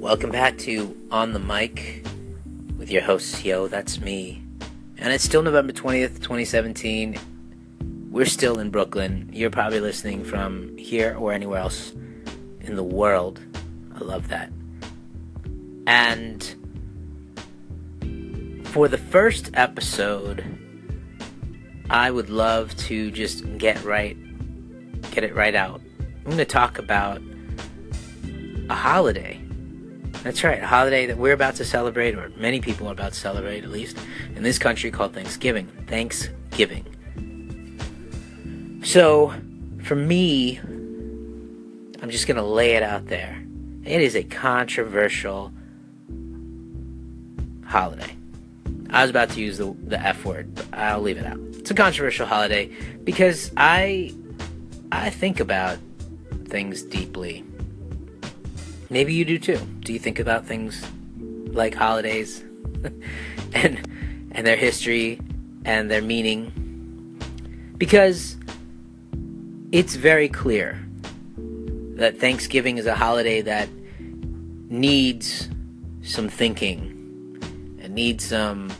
Welcome back to On the Mic with your host, Yo, that's me. And it's still November 20th, 2017. We're still in Brooklyn. You're probably listening from here or anywhere else in the world. I love that. And for the first episode, I would love to just get right get it right out. I'm going to talk about a holiday. That's right, a holiday that we're about to celebrate, or many people are about to celebrate, at least in this country, called Thanksgiving. Thanksgiving. So, for me, I'm just going to lay it out there. It is a controversial holiday. I was about to use the, the F word, but I'll leave it out. It's a controversial holiday because I I think about things deeply. Maybe you do too. Do you think about things like holidays and and their history and their meaning? Because it's very clear that Thanksgiving is a holiday that needs some thinking and needs some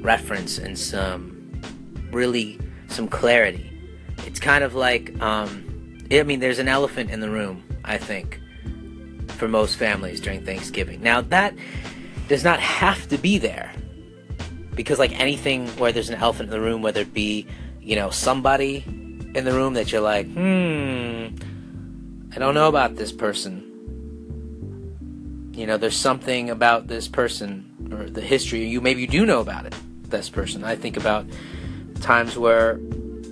reference and some really some clarity it's kind of like um, I mean, there's an elephant in the room. I think for most families during Thanksgiving. Now that does not have to be there because like anything where there's an elephant in the room, whether it be you know somebody in the room that you're like, hmm, I don't know about this person. You know, there's something about this person or the history. You maybe you do know about it. This person. I think about times where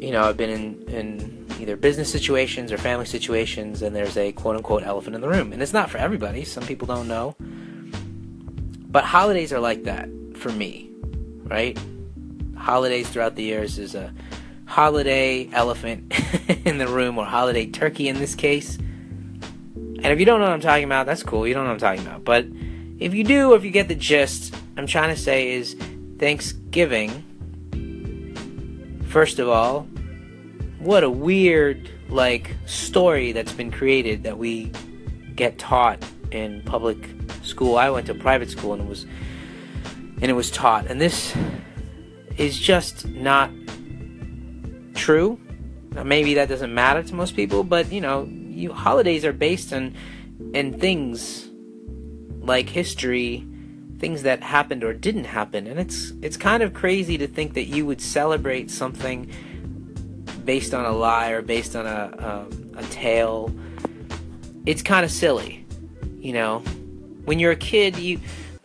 you know, I've been in, in either business situations or family situations, and there's a quote unquote elephant in the room. And it's not for everybody, some people don't know. But holidays are like that for me, right? Holidays throughout the years is a holiday elephant in the room, or holiday turkey in this case. And if you don't know what I'm talking about, that's cool. You don't know what I'm talking about. But if you do, or if you get the gist, I'm trying to say is Thanksgiving, first of all, what a weird like story that's been created that we get taught in public school. I went to private school and it was and it was taught and this is just not true. Now, maybe that doesn't matter to most people, but you know, you holidays are based on in things like history, things that happened or didn't happen, and it's it's kind of crazy to think that you would celebrate something based on a lie or based on a um, a tale, it's kind of silly, you know. When you're a kid, you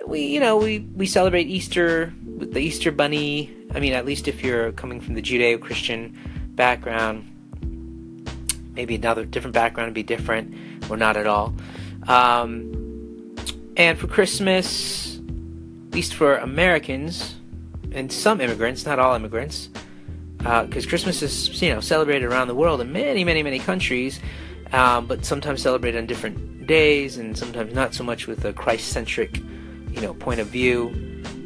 we you know we we celebrate Easter with the Easter bunny. I mean, at least if you're coming from the Judeo-Christian background, maybe another different background would be different, or not at all. Um, and for Christmas, at least for Americans and some immigrants, not all immigrants, because uh, Christmas is you know celebrated around the world in many many many countries, um, but sometimes celebrated on different days and sometimes not so much with a Christ-centric you know point of view.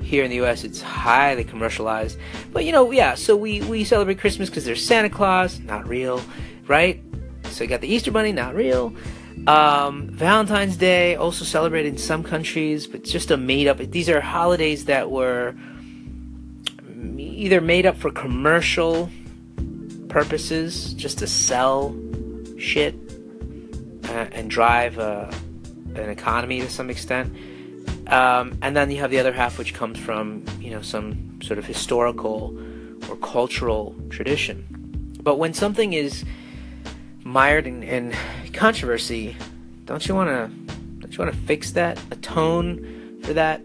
Here in the U.S., it's highly commercialized, but you know, yeah. So we we celebrate Christmas because there's Santa Claus, not real, right? So you got the Easter Bunny, not real. Um, Valentine's Day also celebrated in some countries, but it's just a made up. These are holidays that were either made up for commercial purposes, just to sell shit uh, and drive uh, an economy to some extent. Um, and then you have the other half, which comes from you know some sort of historical or cultural tradition. But when something is mired in, in controversy, don't you want to don't you want to fix that, atone for that,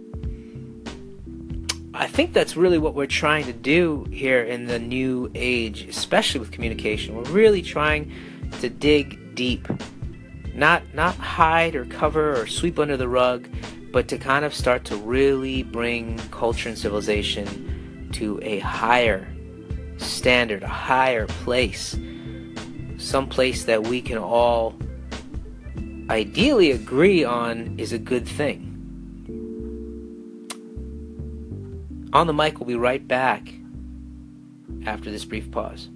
I think that's really what we're trying to do here in the new age, especially with communication. We're really trying to dig deep, not not hide or cover or sweep under the rug, but to kind of start to really bring culture and civilization to a higher standard, a higher place, some place that we can all ideally agree on is a good thing. On the mic, we'll be right back after this brief pause.